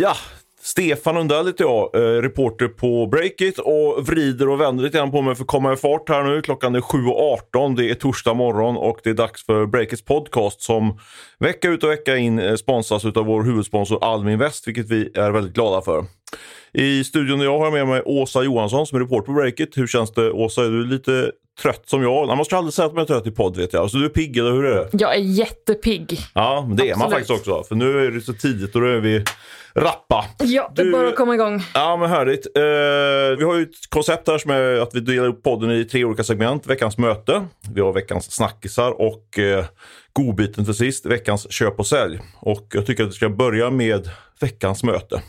Ja, Stefan Lundell heter jag, eh, reporter på Breakit och vrider och vänder lite grann på mig för att komma i fart här nu. Klockan är 7.18, det är torsdag morgon och det är dags för Breakits podcast som vecka ut och vecka in eh, sponsras av vår huvudsponsor Almin Väst, vilket vi är väldigt glada för. I studion jag har med mig Åsa Johansson som är reporter på Breakit. Hur känns det Åsa? Är du lite trött som jag? Man måste aldrig säga att man är trött i podd vet jag. Alltså, du är pigg eller hur är det? Jag är jättepigg. Ja, men det Absolut. är man faktiskt också. För nu är det så tidigt och då är vi rappa. Ja, det är bara att komma igång. Ja, men härligt. Uh, vi har ju ett koncept här som är att vi delar upp podden i tre olika segment. Veckans möte, vi har veckans snackisar och uh, godbiten till sist, veckans köp och sälj. Och jag tycker att vi ska börja med veckans möte.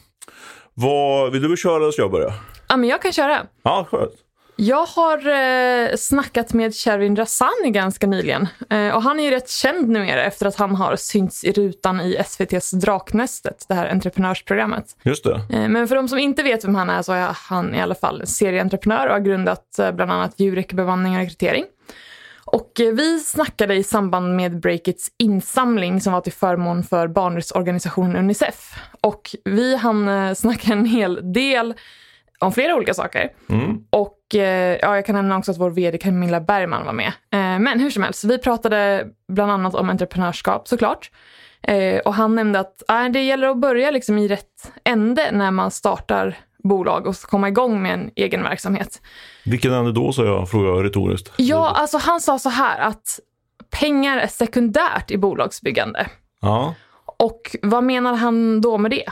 Vad, vill du köra eller ska jag börja? Ja, men jag kan köra. Ja, skönt. Jag har eh, snackat med Shervin Rassani ganska nyligen. Eh, och han är ju rätt känd numera efter att han har synts i rutan i SVTs Draknästet, det här entreprenörsprogrammet. Just det. Eh, men för de som inte vet vem han är så är han i alla fall serieentreprenör och har grundat eh, bland annat Jurek bemanning och rekrytering. Och eh, vi snackade i samband med Breakits insamling som var till förmån för barnrättsorganisationen Unicef. Och vi hann eh, snacka en hel del om flera olika saker. Mm. Och eh, ja, jag kan nämna också att vår vd Camilla Bergman var med. Men hur som helst, vi pratade bland annat om entreprenörskap såklart. Och han nämnde att äh, det gäller att börja liksom i rätt ände när man startar bolag och komma igång med en egen verksamhet. Vilken ände då, sa jag, frågade jag retoriskt. Ja, alltså han sa så här att pengar är sekundärt i bolagsbyggande. Ja. Och vad menar han då med det?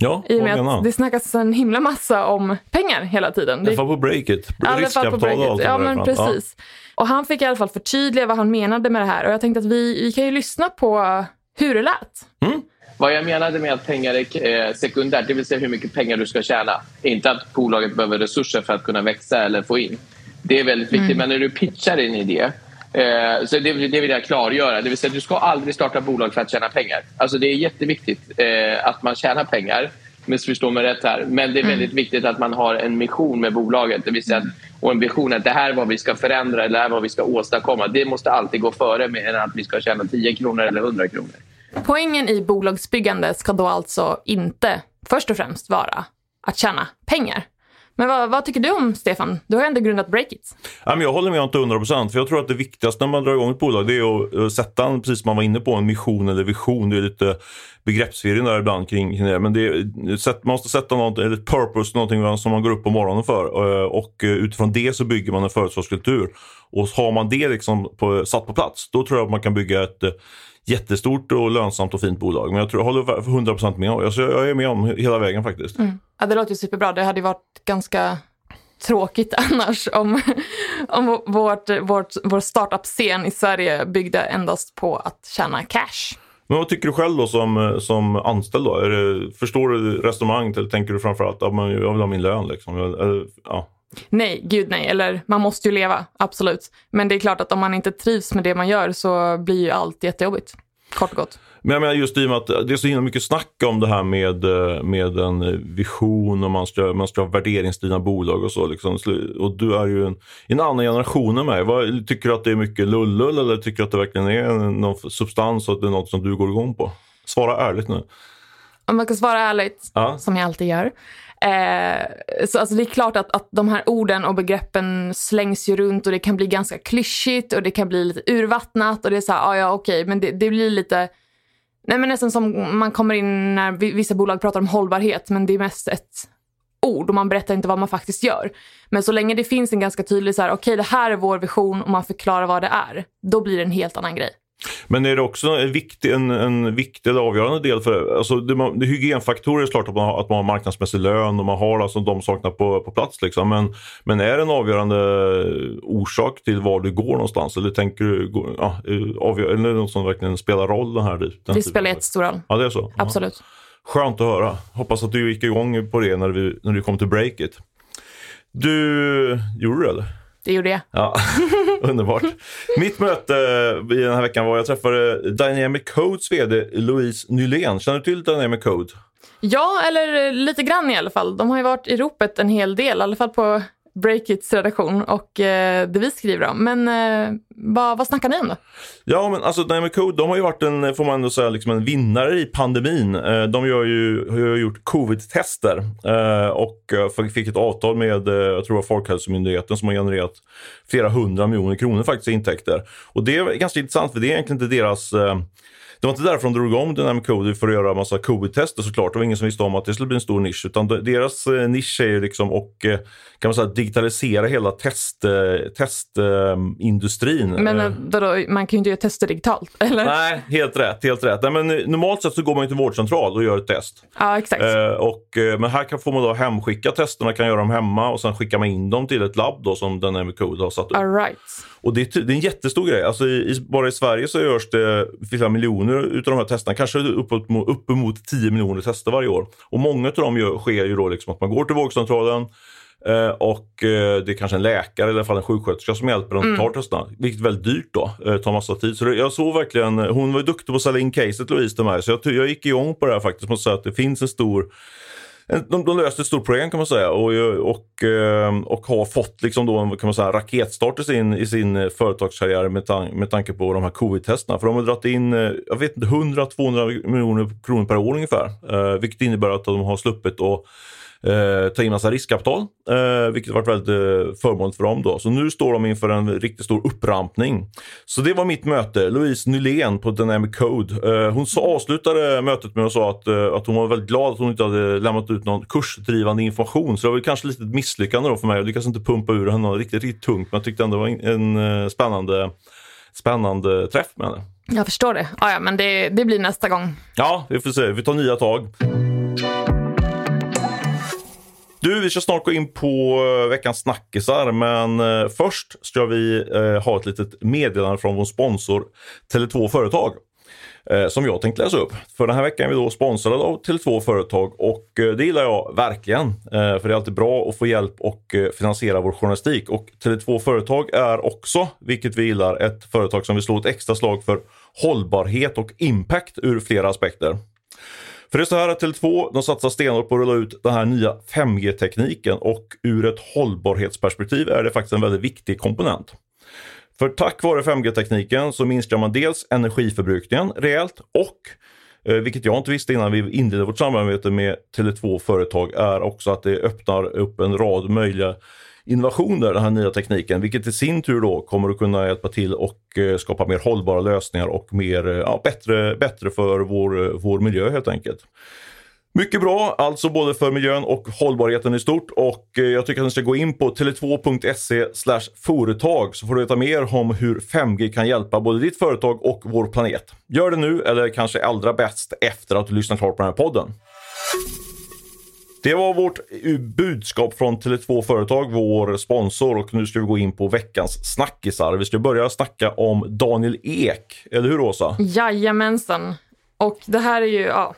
Ja, I och med att det snackas en himla massa om pengar hela tiden. I alla på breakit. Riskkapital och allt Ja, men precis. Ja. Och han fick i alla fall förtydliga vad han menade med det här. Och jag tänkte att vi, vi kan ju lyssna på hur det lät. Mm. Vad jag menade med att pengar är eh, sekundärt, det vill säga hur mycket pengar du ska tjäna. Inte att bolaget behöver resurser för att kunna växa eller få in. Det är väldigt viktigt. Mm. Men när du pitchar en idé Eh, så det, det, vill jag klargöra. Det vill säga, du ska aldrig starta bolag för att tjäna pengar. Alltså det är jätteviktigt eh, att man tjänar pengar. Missförstå mig rätt här. Men det är mm. väldigt viktigt att man har en mission med bolaget. Det vill säga, och en vision att det här är vad vi ska förändra eller det här är vad vi ska åstadkomma. Det måste alltid gå före med att vi ska tjäna 10 kronor eller 100 kronor. Poängen i bolagsbyggande ska då alltså inte först och främst vara att tjäna pengar. Men vad, vad, tycker du om Stefan? Du har ju ändå grundat Breakit. Jag håller med till 100 procent. jag tror att det viktigaste när man drar igång ett bolag det är att eh, sätta en, precis som man var inne på, en mission eller vision. Det är lite begreppsförvirring där ibland kring, kring det. Men det är, man måste sätta något, eller ett purpose, någonting som man går upp på morgonen för. Eh, och eh, utifrån det så bygger man en företagskultur. Och har man det liksom på, satt på plats, då tror jag att man kan bygga ett jättestort och lönsamt och fint bolag. Men jag, tror, jag håller 100% med. Alltså, jag är med om hela vägen faktiskt. Mm. Ja, det låter ju superbra. Det hade varit ganska tråkigt annars om, om vårt, vårt, vår startup-scen i Sverige byggde endast på att tjäna cash. Men vad tycker du själv då som, som anställd? Då? Är det, förstår du resonemanget eller tänker du framförallt att jag vill ha min lön? Liksom? Eller, ja. Nej, gud nej. Eller man måste ju leva, absolut. Men det är klart att om man inte trivs med det man gör så blir ju allt jättejobbigt. Kort och gott. Men jag menar just i och med att det är så himla mycket snack om det här med, eh, med en vision och man ska, man ska ha värderingsdrivna bolag och så. Liksom. Och du är ju en, en annan generation än mig. Vad, tycker du att det är mycket lullull eller tycker du att det verkligen är någon substans och att det är något som du går igång på? Svara ärligt nu. Om man kan svara ärligt, ja. som jag alltid gör. Eh, så alltså det är klart att, att de här orden och begreppen slängs ju runt och det kan bli ganska klyschigt och det kan bli lite urvattnat och det är så här, ah, ja okej, okay. men det, det, blir lite, nej men nästan som man kommer in när vissa bolag pratar om hållbarhet, men det är mest ett ord och man berättar inte vad man faktiskt gör. Men så länge det finns en ganska tydlig så här, okej okay, det här är vår vision och man förklarar vad det är, då blir det en helt annan grej. Men är det också en viktig, en, en viktig eller avgörande del för alltså det, det, hygienfaktorer är klart att man, har, att man har marknadsmässig lön och man har alltså de sakerna på, på plats. Liksom. Men, men är det en avgörande orsak till var du går någonstans? Eller tänker du, ja, avgör, eller är det något som verkligen spelar roll? Den här, den det spelar jättestor roll. Ja, det är så? Absolut. Ja. Skönt att höra. Hoppas att du gick igång på det när, vi, när du kom till breaket. Du, gjorde du det eller? Det gjorde jag. Ja, underbart. Mitt möte i den här veckan var jag träffade Dynamic Codes VD Louise Nylén. Känner du till Dynamic Code? Ja, eller lite grann i alla fall. De har ju varit i ropet en hel del, i alla fall på Breakits redaktion och eh, det vi skriver om. Men eh, vad, vad snackar ni om då? Ja, men alltså Dynamic Code, de har ju varit en, får man ändå säga, liksom en vinnare i pandemin. Eh, de gör ju, har ju gjort covid-tester eh, och eh, fick ett avtal med, eh, jag tror det var Folkhälsomyndigheten som har genererat flera hundra miljoner kronor faktiskt i intäkter. Och det är ganska intressant för det är egentligen inte deras eh, det var inte därför de drog igång Dynamic Code för att göra massa covid-tester såklart. Det var ingen som visste om att det skulle bli en stor nisch. Utan deras eh, nisch är ju liksom och eh, kan man säga digitalisera hela test, eh, testindustrin. men då, man kan ju inte göra tester digitalt, eller? Nej, helt rätt. Helt rätt. Nej, men normalt sett så går man till vårdcentral och gör ett test. Ja, exakt. och, men här kan, får man då hemskicka testerna, kan göra dem hemma och sen skickar man in dem till ett labb då som Dynamic Code har satt upp. All right. Och det, det, är en jättestor grej. Alltså i, bara i Sverige så görs det flera miljoner utav de här testerna. Kanske uppemot, uppemot 10 miljoner tester varje år. Och många av dem gör, sker ju då liksom att man går till vårdcentralen eh, och eh, det är kanske en läkare eller i alla fall en sjuksköterska som hjälper dem att mm. ta testerna. Vilket är väldigt dyrt då. Eh, tar massa tid. Så det, jag såg verkligen, hon var ju duktig på att sälja in caset Louise till mig. Så jag, jag gick igång på det här faktiskt. Måste säga att det finns en stor Eh, de, de löste ett stort problem kan man säga och, eh, och, ehm, och har fått liksom då en kan man säga, raketstart i sin, i sin eh, företagskarriär med, tan med tanke på de här covid-testerna. För de har dragit in jag vet 100-200 miljoner kronor per år ungefär. Vilket innebär att de har sluppit att eh, ta in massa riskkapital, eh, vilket varit väldigt eh, förmånligt för dem. Då. Så nu står de inför en riktigt stor upprampning. Så det var mitt möte. Louise Nylén på Dynamic Code. Eh, hon så avslutade mötet med att säga att, eh, att hon var väldigt glad att hon inte hade lämnat ut någon kursdrivande information. Så det var kanske lite ett misslyckande då för mig. Jag lyckades inte pumpa ur henne riktigt, riktigt tungt, men jag tyckte ändå det var en, en eh, spännande, spännande träff med henne. Jag förstår det. Ja, ja, men det, det blir nästa gång. Ja, vi får se. Vi tar nya tag. Du, vi ska snart gå in på eh, veckans snackisar, men eh, först ska vi eh, ha ett litet meddelande från vår sponsor Tele2 Företag som jag tänkte läsa upp. För den här veckan är vi då sponsrade av Tele2 Företag och det gillar jag verkligen. För det är alltid bra att få hjälp och finansiera vår journalistik. Och Tele2 Företag är också, vilket vi gillar, ett företag som vill slå ett extra slag för hållbarhet och impact ur flera aspekter. För det är så här att Tele2 de satsar stenhårt på att rulla ut den här nya 5G-tekniken och ur ett hållbarhetsperspektiv är det faktiskt en väldigt viktig komponent. För tack vare 5G-tekniken så minskar man dels energiförbrukningen rejält och eh, vilket jag inte visste innan vi inledde vårt samarbete med Tele2 företag är också att det öppnar upp en rad möjliga innovationer, den här nya tekniken, vilket i sin tur då kommer att kunna hjälpa till och eh, skapa mer hållbara lösningar och mer, eh, ja, bättre, bättre för vår, eh, vår miljö helt enkelt. Mycket bra, alltså både för miljön och hållbarheten i stort. Och jag tycker att ni ska gå in på tele2.se företag så får du veta mer om hur 5G kan hjälpa både ditt företag och vår planet. Gör det nu eller kanske allra bäst efter att du lyssnat klart på den här podden. Det var vårt budskap från Tele2 Företag, vår sponsor. Och nu ska vi gå in på veckans snackisar. Vi ska börja snacka om Daniel Ek. Eller hur Åsa? Jajamensan. Och det här är ju, ja.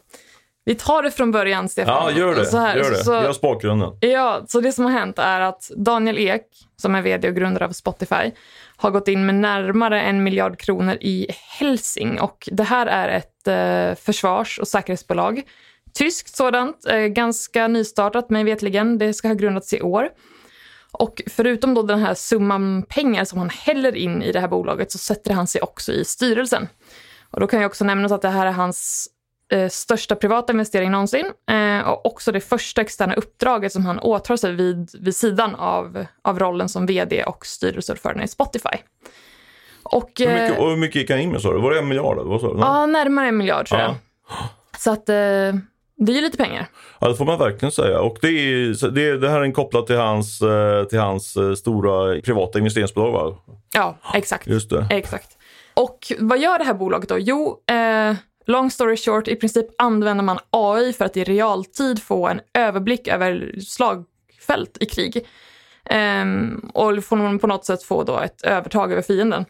Vi tar det från början, Stefan. Ja, gör det. Så här, gör det. Så, Ge oss bakgrunden. Ja, så det som har hänt är att Daniel Ek, som är vd och grundare av Spotify, har gått in med närmare en miljard kronor i Helsing. Och det här är ett eh, försvars och säkerhetsbolag Tyskt sådant, eh, ganska nystartat mig vetligen. Det ska ha grundats i år. Och förutom då den här summan pengar som han häller in i det här bolaget så sätter han sig också i styrelsen. Och då kan jag också nämna att det här är hans eh, största privata investering någonsin eh, och också det första externa uppdraget som han åtar sig vid, vid sidan av, av rollen som vd och styrelseordförande i Spotify. Och, hur, mycket, och hur mycket gick han in med sa du? Var det en miljard? Sa du? Ja, närmare en miljard tror jag. Så att eh, det är lite pengar. Ja, det får man verkligen säga. Och det, är, det, det här är kopplat till hans, eh, till hans eh, stora privata investeringsbolag va? Ja, exakt. Just det. Exakt. Och vad gör det här bolaget då? Jo, eh, long story short, i princip använder man AI för att i realtid få en överblick över slagfält i krig. Eh, och på något sätt få då ett övertag över fienden.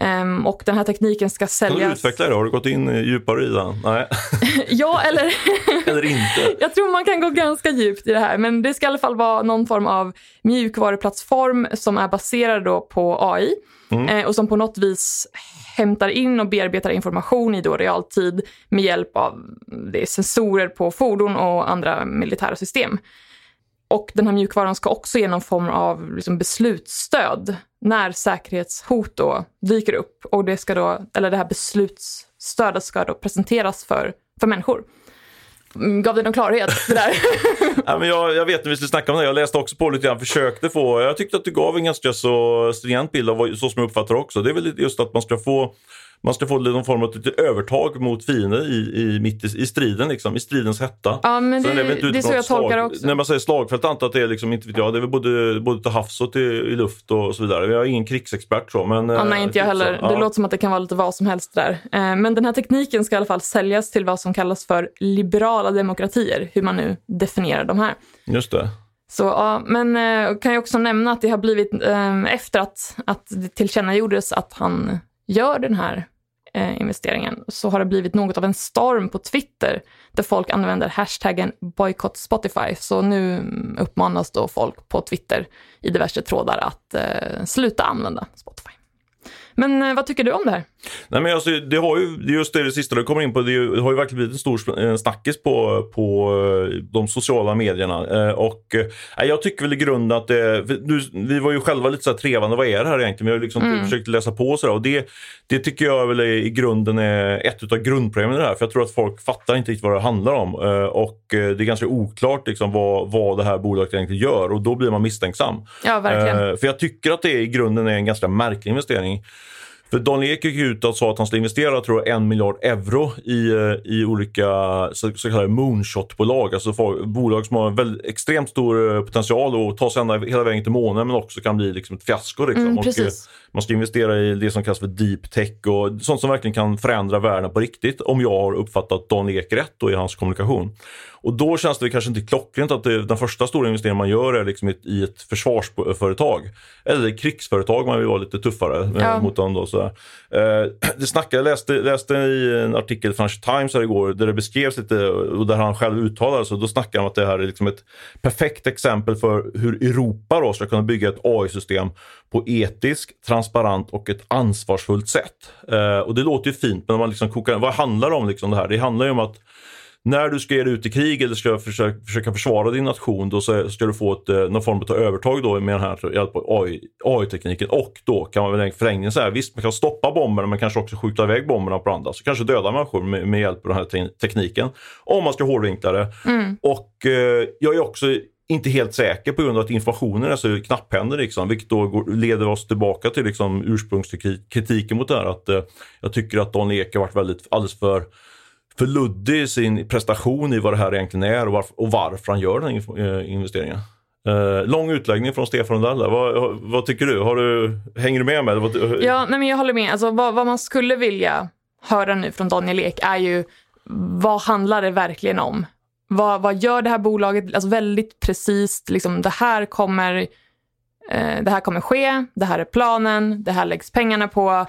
Um, och den här tekniken ska säljas... Kan du utveckla det? Har du gått in djupare i den? Nej. ja, eller... eller inte. Jag tror man kan gå ganska djupt i det här, men det ska i alla fall vara någon form av mjukvaruplattform som är baserad då på AI mm. eh, och som på något vis hämtar in och bearbetar information i då realtid med hjälp av sensorer på fordon och andra militära system och den här mjukvaran ska också ge någon form av liksom, beslutsstöd när säkerhetshot då dyker upp. Och det, ska då, eller det här beslutsstödet ska då presenteras för, för människor. Mm, gav det någon klarhet det där? ja, men jag, jag vet inte, vi skulle snacka om det. Jag läste också på lite grann, försökte få. Jag tyckte att du gav en ganska så stringent bild av vad, så som jag uppfattar det också. Det är väl just att man ska få man ska få någon form av övertag mot fiender i, i, mitt i, i striden, liksom, i stridens hetta. Ja, men det, det, det är så jag slag. tolkar det också. När man säger slagfält antar att det är liksom, inte vet jag, det är väl både, både till havs och till, i luft och så vidare. Jag är ingen krigsexpert så. Men, ja, nej, inte jag heller. Så, det låter som att det kan vara lite vad som helst där. Eh, men den här tekniken ska i alla fall säljas till vad som kallas för liberala demokratier, hur man nu definierar de här. Just det. Så, ja, men eh, kan jag också nämna att det har blivit, eh, efter att, att det tillkännagjordes att han gör den här eh, investeringen så har det blivit något av en storm på Twitter där folk använder hashtaggen boycott Spotify. Så nu uppmanas då folk på Twitter i diverse trådar att eh, sluta använda Spotify. Men eh, vad tycker du om det här? Nej, men alltså, det har ju, just det, det sista du kommer in på, det, har ju verkligen blivit en stor snackis på, på eh, de sociala medierna. Eh, och eh, jag tycker väl i grunden att det, nu, vi var ju själva lite så här trevande, vad är det här egentligen? Vi har liksom mm. försökt läsa på och sådär och det, det tycker jag väl i grunden är ett av grundproblemen i det här. För jag tror att folk fattar inte riktigt vad det handlar om och det är ganska oklart liksom vad, vad det här bolaget egentligen gör och då blir man misstänksam. Ja, verkligen. För jag tycker att det i grunden är en ganska märklig investering. För Daniel Ek gick ut och sa att han skulle investera tror jag, en miljard euro i, eh, i olika så, så kallade moonshot-bolag. Alltså bolag som har en väldigt, extremt stor eh, potential att ta sig ända, hela vägen till månen men också kan bli liksom ett fiasko. Liksom. Mm, och, eh, man ska investera i det som kallas för deep tech och sånt som verkligen kan förändra världen på riktigt om jag har uppfattat Daniel Ek rätt då i hans kommunikation. Och då känns det kanske inte klockrent att det, den första stora investeringen man gör är liksom i ett försvarsföretag. Eller krigsföretag, man vill vara lite tuffare ja. mot dem. Då, så. Eh, det snackade, jag läste, läste i en artikel i Financial Times här igår där det beskrevs lite och där han själv uttalade sig. Då snackade han om att det här är liksom ett perfekt exempel för hur Europa då ska kunna bygga ett AI-system på etisk, transparent och ett ansvarsfullt sätt. Eh, och det låter ju fint, men man liksom kokar, vad handlar det om liksom det här? Det handlar ju om att när du ska ge dig ut i krig eller ska försöka, försöka försvara din nation då ska du få ett, eh, någon form av övertag då med den här hjälp av AI-tekniken och då kan man väl en förlängning säga visst man kan stoppa bomberna men kanske också skjuta iväg bomberna på andra så kanske döda människor med, med hjälp av den här te tekniken om man ska hårdvinkla det. Mm. Och eh, jag är också inte helt säker på grund av att informationen är så knapphändig. Liksom, vilket då går, leder oss tillbaka till liksom, ursprungskritiken mot det här. Att, eh, jag tycker att Don Ek har varit väldigt, alldeles för för luddig i sin prestation i vad det här egentligen är och varför, och varför han gör den här eh, investeringen. Eh, lång utläggning från Stefan Rundell. Vad, vad, tycker du? Har du? Hänger du med mig? Eh, ja, nej, men jag håller med. Alltså, vad, vad, man skulle vilja höra nu från Daniel Ek är ju vad handlar det verkligen om? Vad, vad gör det här bolaget? Alltså väldigt precis, liksom, det här kommer eh, det här kommer ske, det här är planen, det här läggs pengarna på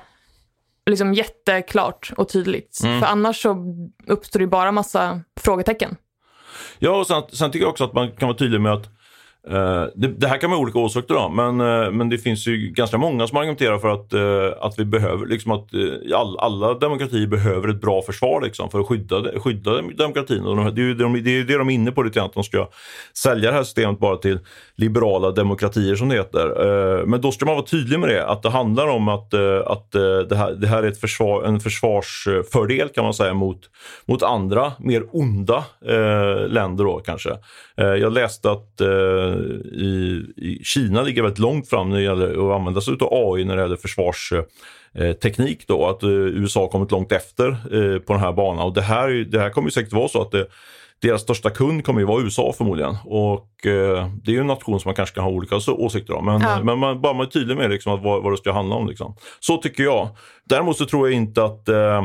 liksom jätteklart och tydligt. Mm. För annars så uppstår det bara massa frågetecken. Ja, och sen, sen tycker jag också att man kan vara tydlig med att Eh, det, det, här kan man ha olika åsikter om, men, uh, men det finns ju ganska många som argumenterar för att, uh, att vi behöver, liksom att all, alla demokratier behöver ett bra försvar liksom, för att skydda, skydda demokratin. Och de, det, är ju de, det, är det de är inne på lite grann, att de ska sälja det här systemet bara till liberala demokratier som det heter. Eh, men då ska man vara tydlig med det, att det handlar om att, eh, att eh, det, här, det här är ett försvar, en försvarsfördel kan man säga mot, mot andra, mer onda länder då kanske. jag läste att i, i Kina ligger väldigt långt fram när det gäller att använda sig av AI när det gäller försvarsteknik. Då, att USA kommit långt efter eh, på den här banan. Och det här, det här kommer säkert vara så att det, deras största kund kommer ju vara USA förmodligen. Och eh, det är ju en nation som man kanske kan ha olika åsikter om. Men, ja. men man, bara man är tydlig med liksom, att vad, vad det ska handla om. Liksom. Så tycker jag. Däremot så tror jag inte att eh,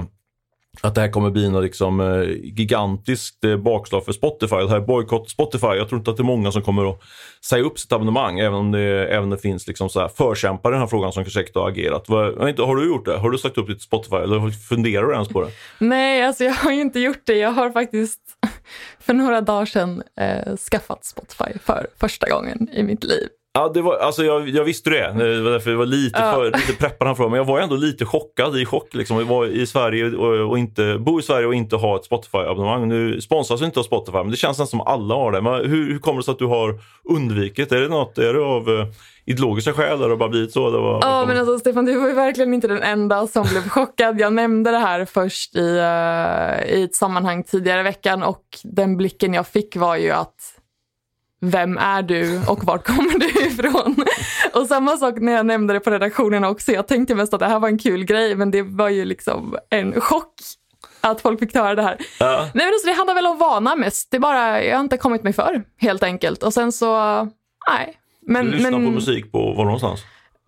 att det här kommer bli något liksom, eh, gigantiskt eh, bakslag för Spotify. Det här är bojkott Spotify. Jag tror inte att det är många som kommer att säga upp sitt abonnemang även om det, även det finns liksom så här förkämpar i den här frågan som säkert har agerat. har du gjort det? Har du sagt upp ditt Spotify eller funderar du ens på det? Nej, alltså jag har inte gjort det. Jag har faktiskt för några dagar sedan eh, skaffat Spotify för första gången i mitt liv. Ja, det var, alltså jag, jag visste det. Det var därför jag var lite, Ja. för, lite preppad för Men jag var ändå lite chockad i chock. Liksom. Jag var i Sverige och, och inte, bo i Sverige och inte ha ett Spotify-abonnemang. Nu sponsras inte av Spotify, men det känns nästan som alla har det. Men hur, hur kommer det sig att du har undvikit? Är det något, är det av uh, ideologiska skäl? Har det bara blivit så? Eller vad, Ja, men alltså Stefan, du var ju verkligen inte den enda som blev chockad. Jag nämnde det här först i, eh, i ett sammanhang tidigare i veckan och den blicken jag fick var ju att vem är du och vart kommer du ifrån? Och samma sak när jag nämnde det på redaktionen också. Jag tänkte mest att det här var en kul grej, men det var ju liksom en chock att folk fick höra det här. Ja. Nej, men alltså, det handlar väl om vana mest. Det är bara, jag har inte kommit mig för, helt enkelt. Och sen så, nej. Men, Du lyssnar men, på musik på var någonstans?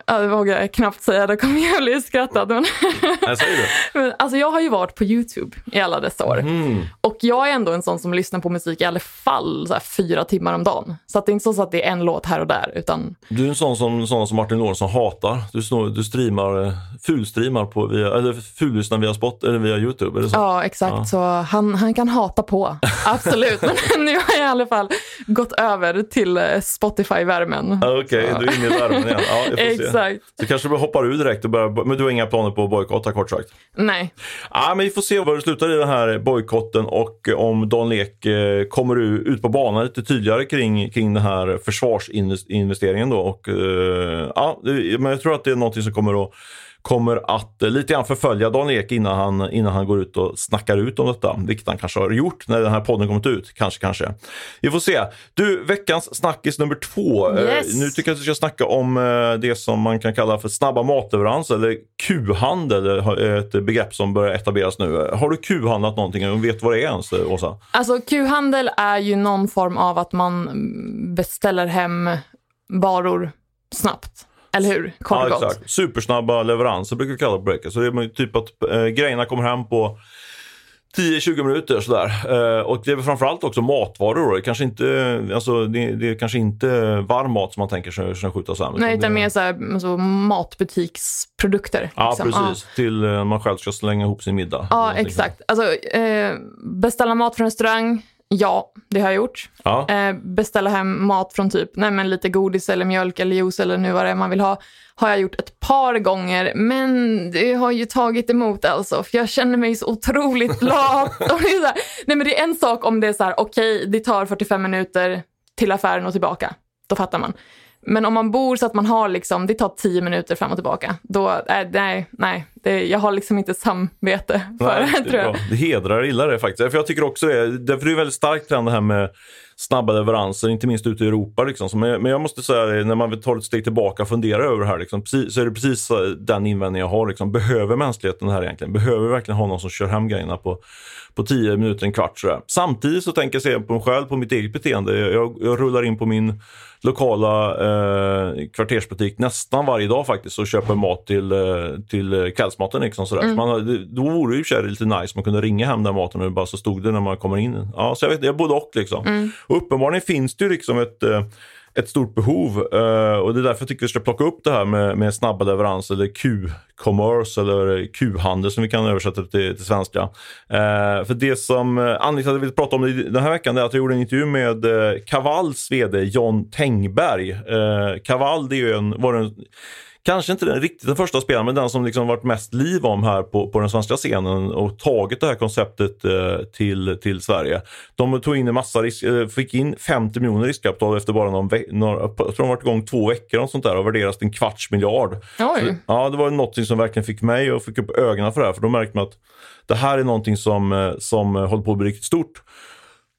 Ja, det vågar jag knappt säga, då kommer jag bli skrattad. Men, Nej, säg det. men, alltså, jag har ju varit på YouTube i alla dessa år. Mm. Och jag är ändå en sån som lyssnar på musik i alla fall så fyra timmar om dagen. Så att det är inte så att det är en låt här och där. Utan, Du är en sån som, sån som Martin Lorentzon hatar. Du, snor, du streamar, eh, fulstreamar på via, eller fullyssnar via, spot, eller via YouTube. Är det så? ja, exakt. Ja. Så han, han kan hata på. Absolut. men nu har jag i alla fall gått över till eh, Spotify-värmen. Okej, du är inne i värmen igen. Ja, får se. Exakt. Så kanske du hoppar ur direkt och börjar, men du har inga planer på att bojkotta kort sagt? Nej. Ja, men vi får se var det slutar i den här bojkotten och och om Dan Ek eh, kommer ut på banan lite tydligare kring, kring den här försvarsinvesteringen. Då. Och, eh, ja, men jag tror att det är något som kommer att kommer att eh, lite grann förfölja Dan Ek innan han, innan han går ut och snackar ut om detta. Vilket han kanske har gjort när den här podden kommit ut. Kanske, kanske. Vi får se. Du, veckans snackis nummer två. Eh, Yes. Nu tycker jag att vi ska snacka om eh, det som man kan kalla för snabba matleverans eller Q-handel. ett begrepp som börjar etableras nu. Har du Q-handlat någonting och vet vad det är ens, Åsa? Alltså Q-handel är ju någon form av att man beställer hem varor snabbt. Eller hur? Kort Ja, gott. exakt. Supersnabba leveranser brukar vi kalla det på breaker. Så det är typ att eh, grejerna kommer hem på 10-20 minuter sådär. Eh, och det är framförallt också matvaror. Det, kanske inte, alltså, det, det är kanske inte varm mat som man tänker sig ska skjutas hem. Nej, utan mer så här, alltså, matbutiksprodukter. Ja, liksom. precis. Till eh, man själv ska slänga ihop sin middag. Ja, exakt. Alltså, eh, beställa mat från restaurang, ja, det har jag gjort. Ja. Eh, beställa hem mat från typ nej, men lite godis eller mjölk eller juice eller nu vad det är man vill ha har jag gjort ett par gånger, men det har ju tagit emot alltså, för jag känner mig så otroligt lat. Nej, men det är en sak om det är så här, okej, det tar 45 minuter till affären och tillbaka. Då fattar man. Men om man bor så att man har liksom, det tar 10 minuter fram och tillbaka, då, äh, nej, nej, det, jag har liksom inte samvete för Nej, det, tror är jag. det hedrar illa det faktiskt. För jag tycker också det. Är det väldigt starkt trend det här med snabba leveranser, inte minst ute i Europa. Liksom. Så, Men, men jag måste säga det, när man vill ta ett steg tillbaka och fundera över det här, liksom, precis, så är det precis eh, den invändningen jag har. Liksom. Behöver mänskligheten det här egentligen? Behöver vi verkligen ha någon som kör hem grejerna på, på 10 minuter, en kvart? Sådär. Samtidigt så tänker jag se på mig själv, på mitt eget beteende. Jag, jag rullar in på min lokala eh, kvartersbutik nästan varje dag faktiskt och köper mat till, eh, till kvällsmaten. Liksom, sådär. Så man, då vore det ju lite nice om man kunde ringa hem den maten och det bara så stod det när man kommer in. Ja, så jag vet, jag både och. Liksom. Och uppenbarligen finns det ju liksom ett eh, ett stort behov eh, och det är därför jag tycker vi ska plocka upp det här med, med snabba leveranser eller Q-commerce eller Q-handel som vi kan översätta till, till svenska. Eh, för det som eh, anledningen till att jag vill prata om det den här veckan är att jag gjorde en intervju med eh, Kavalls vd John Tengberg. Eh, det är ju en, var en Kanske inte den, riktigt den första spelaren, men den som liksom varit mest liv om här på, på den svenska scenen och tagit det här konceptet eh, till, till Sverige. De tog in en massa risk, eh, fick in 50 miljoner riskkapital efter bara någon ve- några, jag tror de varit igång två veckor och sånt där och värderas till en kvarts miljard. Oj. Ja, det var något som verkligen fick mig och fick upp ögonen för det här. För då märkte man att det här är någonting som, eh, som håller på att bli riktigt stort.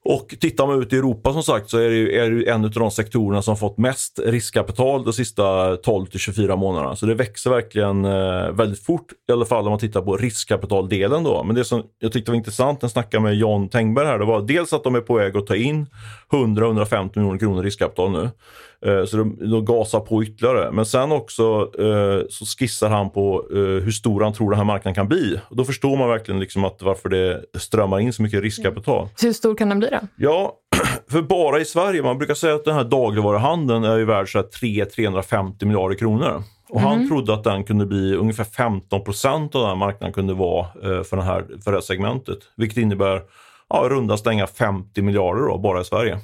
Och tittar man ut i Europa som sagt så är det, ju, är det ju en av de sektorerna som fått mest riskkapital de sista 12 till 24 månaderna. Så det växer verkligen eh, väldigt fort i alla fall om man tittar på riskkapitaldelen då. Men det som jag tyckte var intressant när jag snackade med John Tengberg här, det var dels att de är på väg att ta in 100-150 miljoner kronor riskkapital nu. Eh, Så de, de gasar på ytterligare. Men sen också eh, så skissar han på eh, hur stor han tror den här marknaden kan bli. Och då förstår man verkligen liksom att varför det strömmar in så mycket riskkapital. Hur stor kan den bli då? Ja, för bara i Sverige, man brukar säga att den här dagligvaruhandeln är ju värd så här 300-350 miljarder kronor. Och han trodde att den kunde bli ungefär 15 procent av den här marknaden kunde vara för, den här, för det här segmentet. Vilket innebär ja, runda stänga 50 miljarder då, bara i Sverige.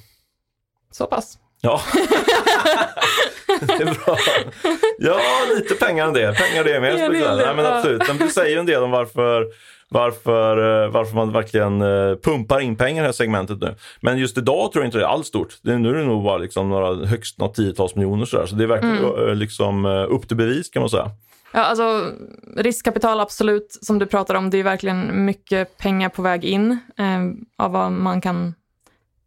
Så pass? Ja. det är bra. Ja, lite pengar än det. Pengar det är med. Ja, det är det. Nej, men absolut. Men det säger en del om varför, varför, eh, varför man verkligen eh, pumpar in pengar i det här segmentet nu. Men just idag tror jag inte det är alls stort. Det, nu är det nog bara liksom några, högst några tiotals miljoner sådär. Så det är verkligen Mm. eh, liksom, upp till bevis kan man säga. Ja, alltså riskkapital absolut, som du pratar om, det är verkligen mycket pengar på väg in eh, av vad man kan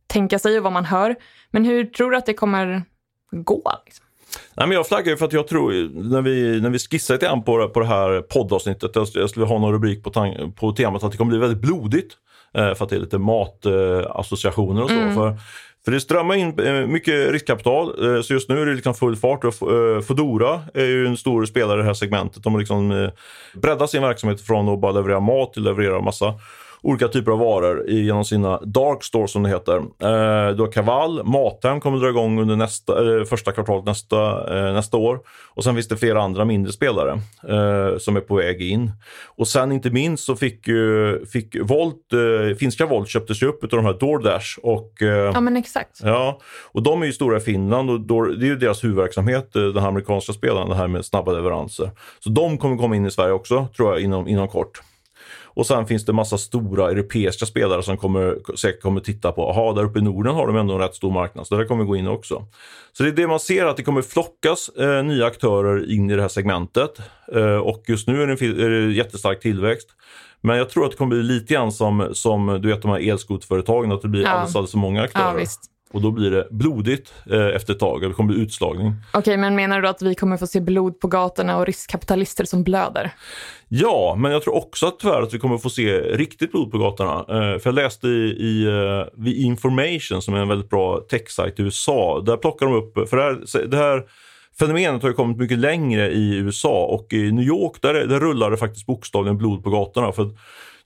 tänka sig och vad man hör. Men hur tror du att det kommer gå? Liksom? Nej, men jag flaggar ju för att jag tror, när vi, när vi skissade lite grann på, på det här poddavsnittet, jag, jag skulle ha någon rubrik på, tan- på temat att det kommer bli väldigt blodigt. Eh, för att det är lite matassociationer eh, och så. För, för det strömmar in eh, mycket riskkapital, eh, så just nu är det liksom full fart. Eh, Foodora är ju en stor spelare i det här segmentet. De har liksom breddat sin verksamhet från att bara leverera mat till att leverera massa olika typer av varor genom sina dark stores som det heter. Eh, du har Kaval, Mathem kommer dra igång under nästa, eller första kvartalet nästa, eh, nästa år. Och sen finns det flera andra mindre spelare eh, som är på väg in. Och sen inte minst så fick ju fick Volt, eh, finska Volt köptes ju upp av de här DoorDash och eh, Ja, men exakt. Ja, och de är ju stora i Finland och då, det är ju deras huvudverksamhet, eh, den här amerikanska spelaren, det här med snabba leveranser. Så de kommer komma in i Sverige också, tror jag, inom, inom kort. Och sen finns det massa stora europeiska spelare som kommer, säkert kommer titta på, jaha, där uppe i Norden har de ändå en rätt stor marknad, så där kommer gå in också. Så det är det man ser, att det kommer flockas eh, nya aktörer in i det här segmentet. Eh, och just nu är det, en, är det jättestark tillväxt. Men jag tror att det kommer bli lite grann som, som du vet de här elskoterföretagen, att det blir Ja. alldeles, alldeles för många aktörer. Ja. Och då blir det blodigt eh, efter ett tag, det kommer bli utslagning. Okej, men menar du att vi kommer få se blod på gatorna och riskkapitalister som blöder? Ja, men jag tror också att tyvärr att vi kommer få se riktigt blod på gatorna. Eh, för jag läste i, i uh, Information som är en väldigt bra techsajt i USA. Där plockar de upp, för det här, det här fenomenet har ju kommit mycket längre i USA och i New York där, är- där rullar det faktiskt bokstavligen blod på gatorna. För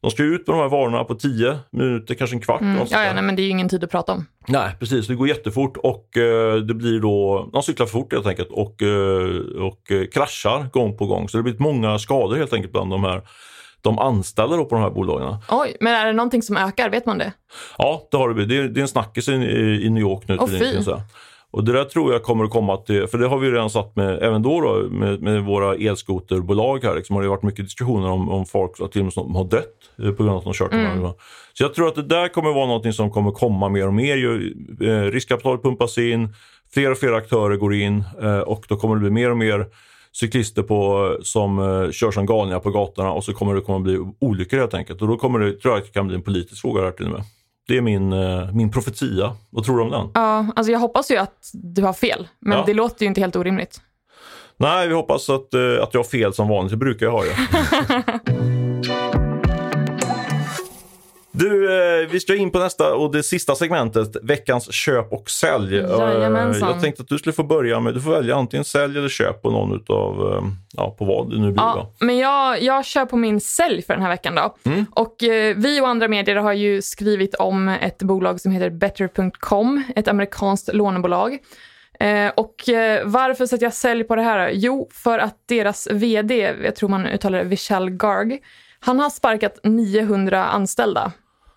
de ska ut med de här varorna på 10 minuter, kanske en kvart. Mm. Ja, ja, nej, men det är ju ingen tid att prata om. Nej, precis. Det går jättefort och eh, det blir då, de cyklar för fort helt enkelt och, eh, och eh, kraschar gång på gång. Så det blir många skador helt enkelt bland de här de anställda då på de här bolagen. Oj, men är det någonting som ökar? Vet man det? Ja, det har det blivit. Det är, det är en snackis i, i New York nu. Till fy. Och det där tror jag kommer att komma till, för det har vi ju redan satt med, även då, då med, med våra elskoterbolag här, liksom, har det varit mycket diskussioner om, om folk att till och med som har dött eh, på grund av att de kört de här. Så jag tror att det där kommer vara någonting som kommer komma mer och mer. Ju, eh, riskkapital pumpas in, fler och fler aktörer går in eh, och då kommer det bli mer och mer cyklister på, som eh, kör som galningar på gatorna och så kommer det kommer bli olyckor helt enkelt. Och då kommer det, tror jag att det kan bli en politisk fråga här till och med. Det är min, eh, min profetia. Vad tror du om den? Ja, alltså jag hoppas ju att du har fel, men Ja. det låter ju inte helt orimligt. Nej, vi hoppas att, eh, att jag har fel som vanligt. Det brukar jag ha ju. Du, eh, vi ska in på nästa och det sista segmentet, veckans köp och sälj. Eh, Jajamensan. Jag tänkte att du skulle få börja med, du får välja antingen sälj eller köp på någon utav, eh, ja på vad det nu blir. Ja, då. men jag, jag kör på min sälj för den här veckan då. Mm. Och eh, vi och andra medier har ju skrivit om ett bolag som heter Better.com, ett amerikanskt lånebolag. Eh, och eh, varför sätter jag sälj på det här? Jo, för att deras VD, jag tror man uttalar det Vishal Garg, han har sparkat 900 anställda.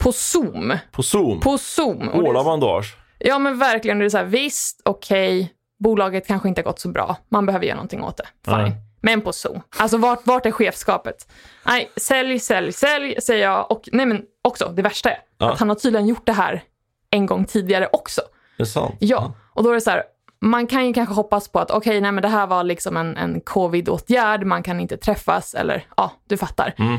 På Zoom. På Zoom, På Zoom. Håla bandage. Ja men verkligen, det är så här, visst, okej, bolaget kanske inte har gått så bra, man behöver göra någonting åt det, fine. Nej. Men på Zoom, alltså vart, vart är chefskapet? Nej, sälj, sälj, sälj, säger jag. Och nej men också, det värsta är Ja. att han har tydligen gjort det här en gång tidigare också. Det är sant. Ja, och då är det så här, man kan ju kanske hoppas på att okej, nej men det här var liksom en, en covid-åtgärd, man kan inte träffas eller ja, du fattar. Mm.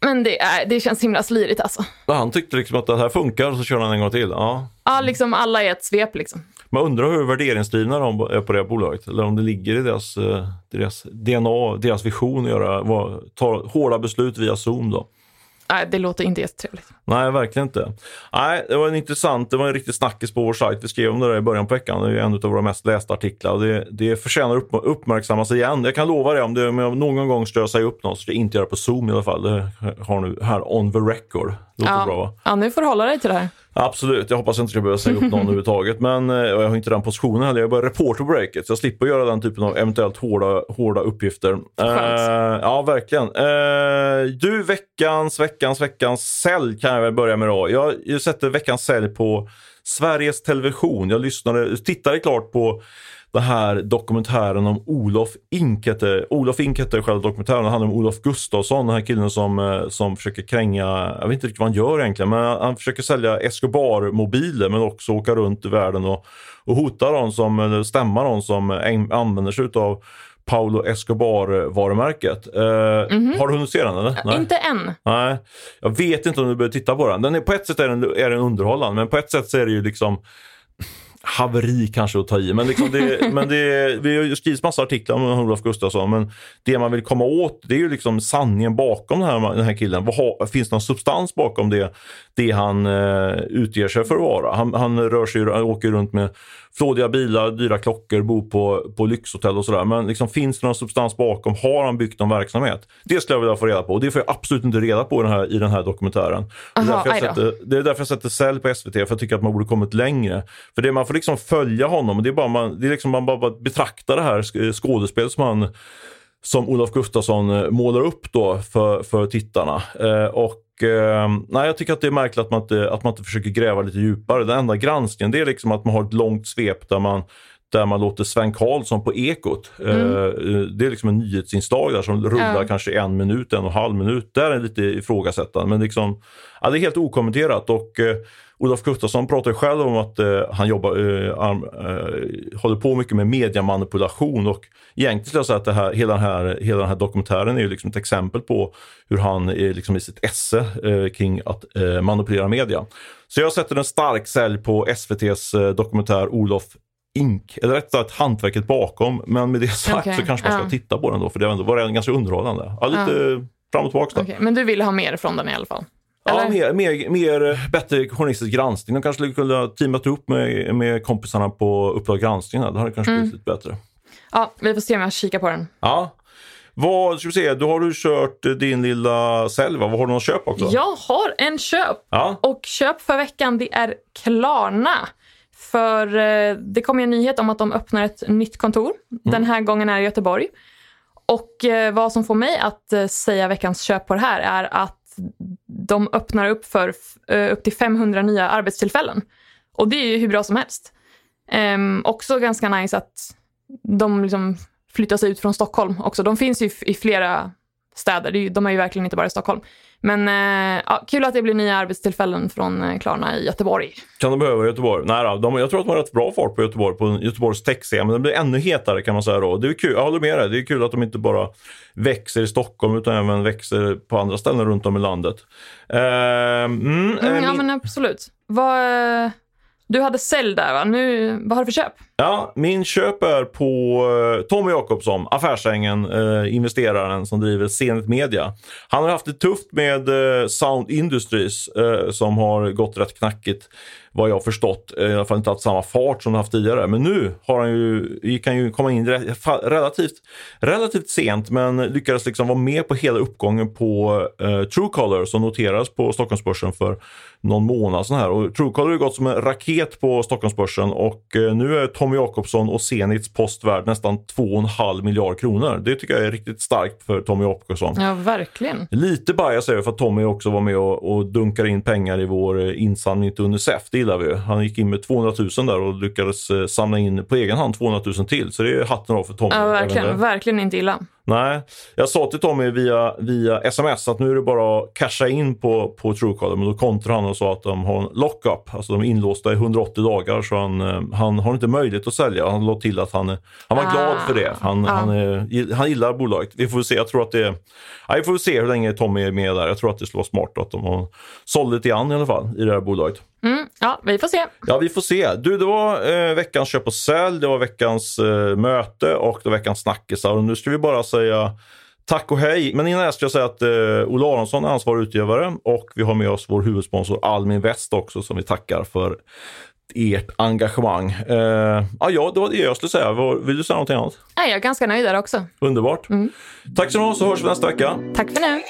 Men det, är, det känns himla slirigt alltså. Ja, Han tyckte liksom att det här funkar och så kör han en gång till. Ja. Ja, liksom alla i ett svep liksom. Man undrar hur värderingsdrivna de är på det bolaget. Eller om det ligger i deras, eh, deras DNA, deras vision att göra, ta hårda beslut via Zoom då. Nej, det låter inte jättetrevligt. Nej, verkligen inte. Nej, det var en intressant, det var en riktig snackis på vår sajt. Vi skrev om det där i början på veckan. Det är ju en av våra mest lästa artiklar. och Det, det förtjänar upp, uppmärksammas igen. Jag kan lova det, om, det, om jag någon gång strösar upp något så ska jag inte göra på Zoom i alla fall. Det har nu här on the record. Låter Ja. bra va? ja, nu får du hålla dig till det här. Absolut, jag hoppas jag inte ska behöva säga upp någon överhuvudtaget. Men eh, jag har inte den positionen heller. Jag är bara reporter på breaket. Så jag slipper göra den typen av eventuellt hårda, hårda uppgifter. Eh, ja, verkligen. Eh, du, veckans, veckans, veckans sälj kan jag väl börja med då. Jag, jag sätter veckans sälj på Sveriges Television. Jag lyssnade, tittade klart på den här dokumentären om Olof Ink. Heter, Olof Ink heter själva dokumentären. Handlar om Olof Gustafsson, den här killen som, eh, som försöker kränga, jag vet inte riktigt vad han gör egentligen, men han försöker sälja Escobar-mobiler men också åka runt i världen och, och hota dem som, eller stämma dem som använder sig av Paolo Escobar-varumärket. Eh, mm -hmm. Har du hunnit se den? Eller? Nej. Inte än. Nej. Jag vet inte om du behöver titta på den. den är, på ett sätt är den, är den underhållande, men på ett sätt så är det ju liksom haveri kanske att ta i, men, liksom det, men det, vi har skrivit massa artiklar om Olof Gustafsson, men det man vill komma åt det är ju liksom sanningen bakom den här, den här killen. Vad finns det någon substans bakom det, det han uh, utger sig för att vara? Han, han rör sig, åker runt med flådiga bilar, dyra klockor, bor på, på lyxhotell och sådär. Men liksom, finns det någon substans bakom? Har han byggt någon verksamhet? Det skulle jag vilja få reda på och det får jag absolut inte reda på i den här, i den här dokumentären. Aha, det, är sätter, det är därför jag sätter cell på SVT, för jag tycker att man borde kommit längre. För det, man får liksom följa honom och det är bara man, det är liksom man bara betraktar det här skådespelet som han som Olof Gustafsson eh, målar upp då för, för tittarna. Eh, och nej, jag tycker att det är märkligt att man, inte, att man inte försöker gräva lite djupare. Den enda granskningen det är liksom att man har ett långt svep där man där man låter Sven Karlsson på Ekot. Mm. Eh, det är liksom en nyhetsinslag där som rullar ja. kanske en minut, en och en halv minut. Där är det lite ifrågasättande men liksom, ja, det är helt okommenterat. Och, eh, Olof Gustafsson pratar själv om att eh, han jobbar, eh, eh, håller på mycket med mediamanipulation och egentligen skulle jag säga att det här, hela, den här, hela den här dokumentären är liksom ett exempel på hur han är liksom i sitt esse eh, kring att eh, manipulera media. Så jag sätter en stark sälj på SVTs eh, dokumentär Olof Ink, eller rätt sagt hantverket bakom. Men med det sagt okay. så kanske man ska ja. titta på den då, för det var ganska underhållande. Ja, lite ja. fram och tillbaka. Okay. Men du vill ha mer från den i alla fall? Ja, mer, mer, mer, bättre journalistisk granskning. De kanske skulle kunna teamat upp med, med kompisarna på Uppdrag granskning. Det hade kanske mm. blivit lite bättre. Ja, vi får se om jag kikar på den. Ja. Vad, ska vi se, då har du kört din lilla Selva. Vad har du någon köp också? Jag har en köp. Ja. Och köp för veckan det är Klarna. För eh, det kom en nyhet om att de öppnar ett nytt kontor. Mm. Den här gången är det i Göteborg. Och eh, vad som får mig att eh, säga veckans köp på det här är att de öppnar upp för eh, upp till 500 nya arbetstillfällen. Och det är ju hur bra som helst. Ehm, också ganska nice att de liksom flyttas ut från Stockholm också. De finns ju i flera städer, de är ju verkligen inte bara i Stockholm. Men eh, ja, kul att det blir nya arbetstillfällen från eh, Klarna i Göteborg. Kan de behöva Göteborg? Nej då, de, jag tror att de har rätt bra fart på Göteborg, på Göteborgs techscen. Men den blir ännu hetare kan man säga då. Det är kul, jag håller med dig. Det är kul att de inte bara växer i Stockholm utan även växer på andra ställen runt om i landet. Uh, mm, mm, ja min... men absolut. Vad, du hade sälj där va? Nu, vad har du för köp? Ja, min köp är på eh, Tommy Jakobsson, affärsängen, eh, investeraren som driver Zenit Media. Han har haft det tufft med eh, Sound Industries eh, som har gått rätt knackigt vad jag förstått, i alla fall inte haft samma fart som de haft tidigare. Men nu har han ju, kan ju komma in relativt, relativt sent men lyckades liksom vara med på hela uppgången på eh, Truecaller som noterades på Stockholmsbörsen för någon månad sedan här. Och Truecaller har gått som en raket på Stockholmsbörsen och eh, nu är Tommy Jakobsson och Zenits post värd nästan 2,5 miljard kronor. Det tycker jag är riktigt starkt för Tommy Jakobsson. Ja, verkligen. Lite bias är för att Tommy också var med och, och dunkar in pengar i vår eh, insamling till Unicef. Det gillar vi. Han gick in med 200 000 där och lyckades eh, samla in på egen hand 200 000 till. Så det är hatten av för Tommy. Ja, verkligen. Verkligen inte illa. Nej, jag sa till Tommy via, via sms att nu är det bara att casha in på, på Truecaller. Men då kontrade han och sa att de har en lockup. Alltså de är inlåsta i 180 dagar så han, eh, han har inte möjlighet att sälja. Han lade till att han, han var ah. glad för det. Han, ah. han, han gillar bolaget. Vi får se. Jag tror att det, ja, vi får se hur länge Tommy är med där. Jag tror att det skulle vara smart att de har sålt lite grann i alla fall i det här bolaget. Mm, ja, vi får se. Ja, vi får se. Du, det var eh, veckans köp och sälj, det var veckans eh, möte och det var veckans snackisar. Och nu ska vi bara säga tack och hej. Men innan dess ska jag säga att eh, Olle Aronsson är ansvarig utgivare och vi har med oss vår huvudsponsor Almin Väst också som vi tackar för ert engagemang. Eh, ah, ja, det var det jag skulle säga. Vill du säga någonting annat? Nej, jag är ganska nöjd där också. Underbart. Mm. Tack så mycket så hörs vi nästa vecka. Tack för nu.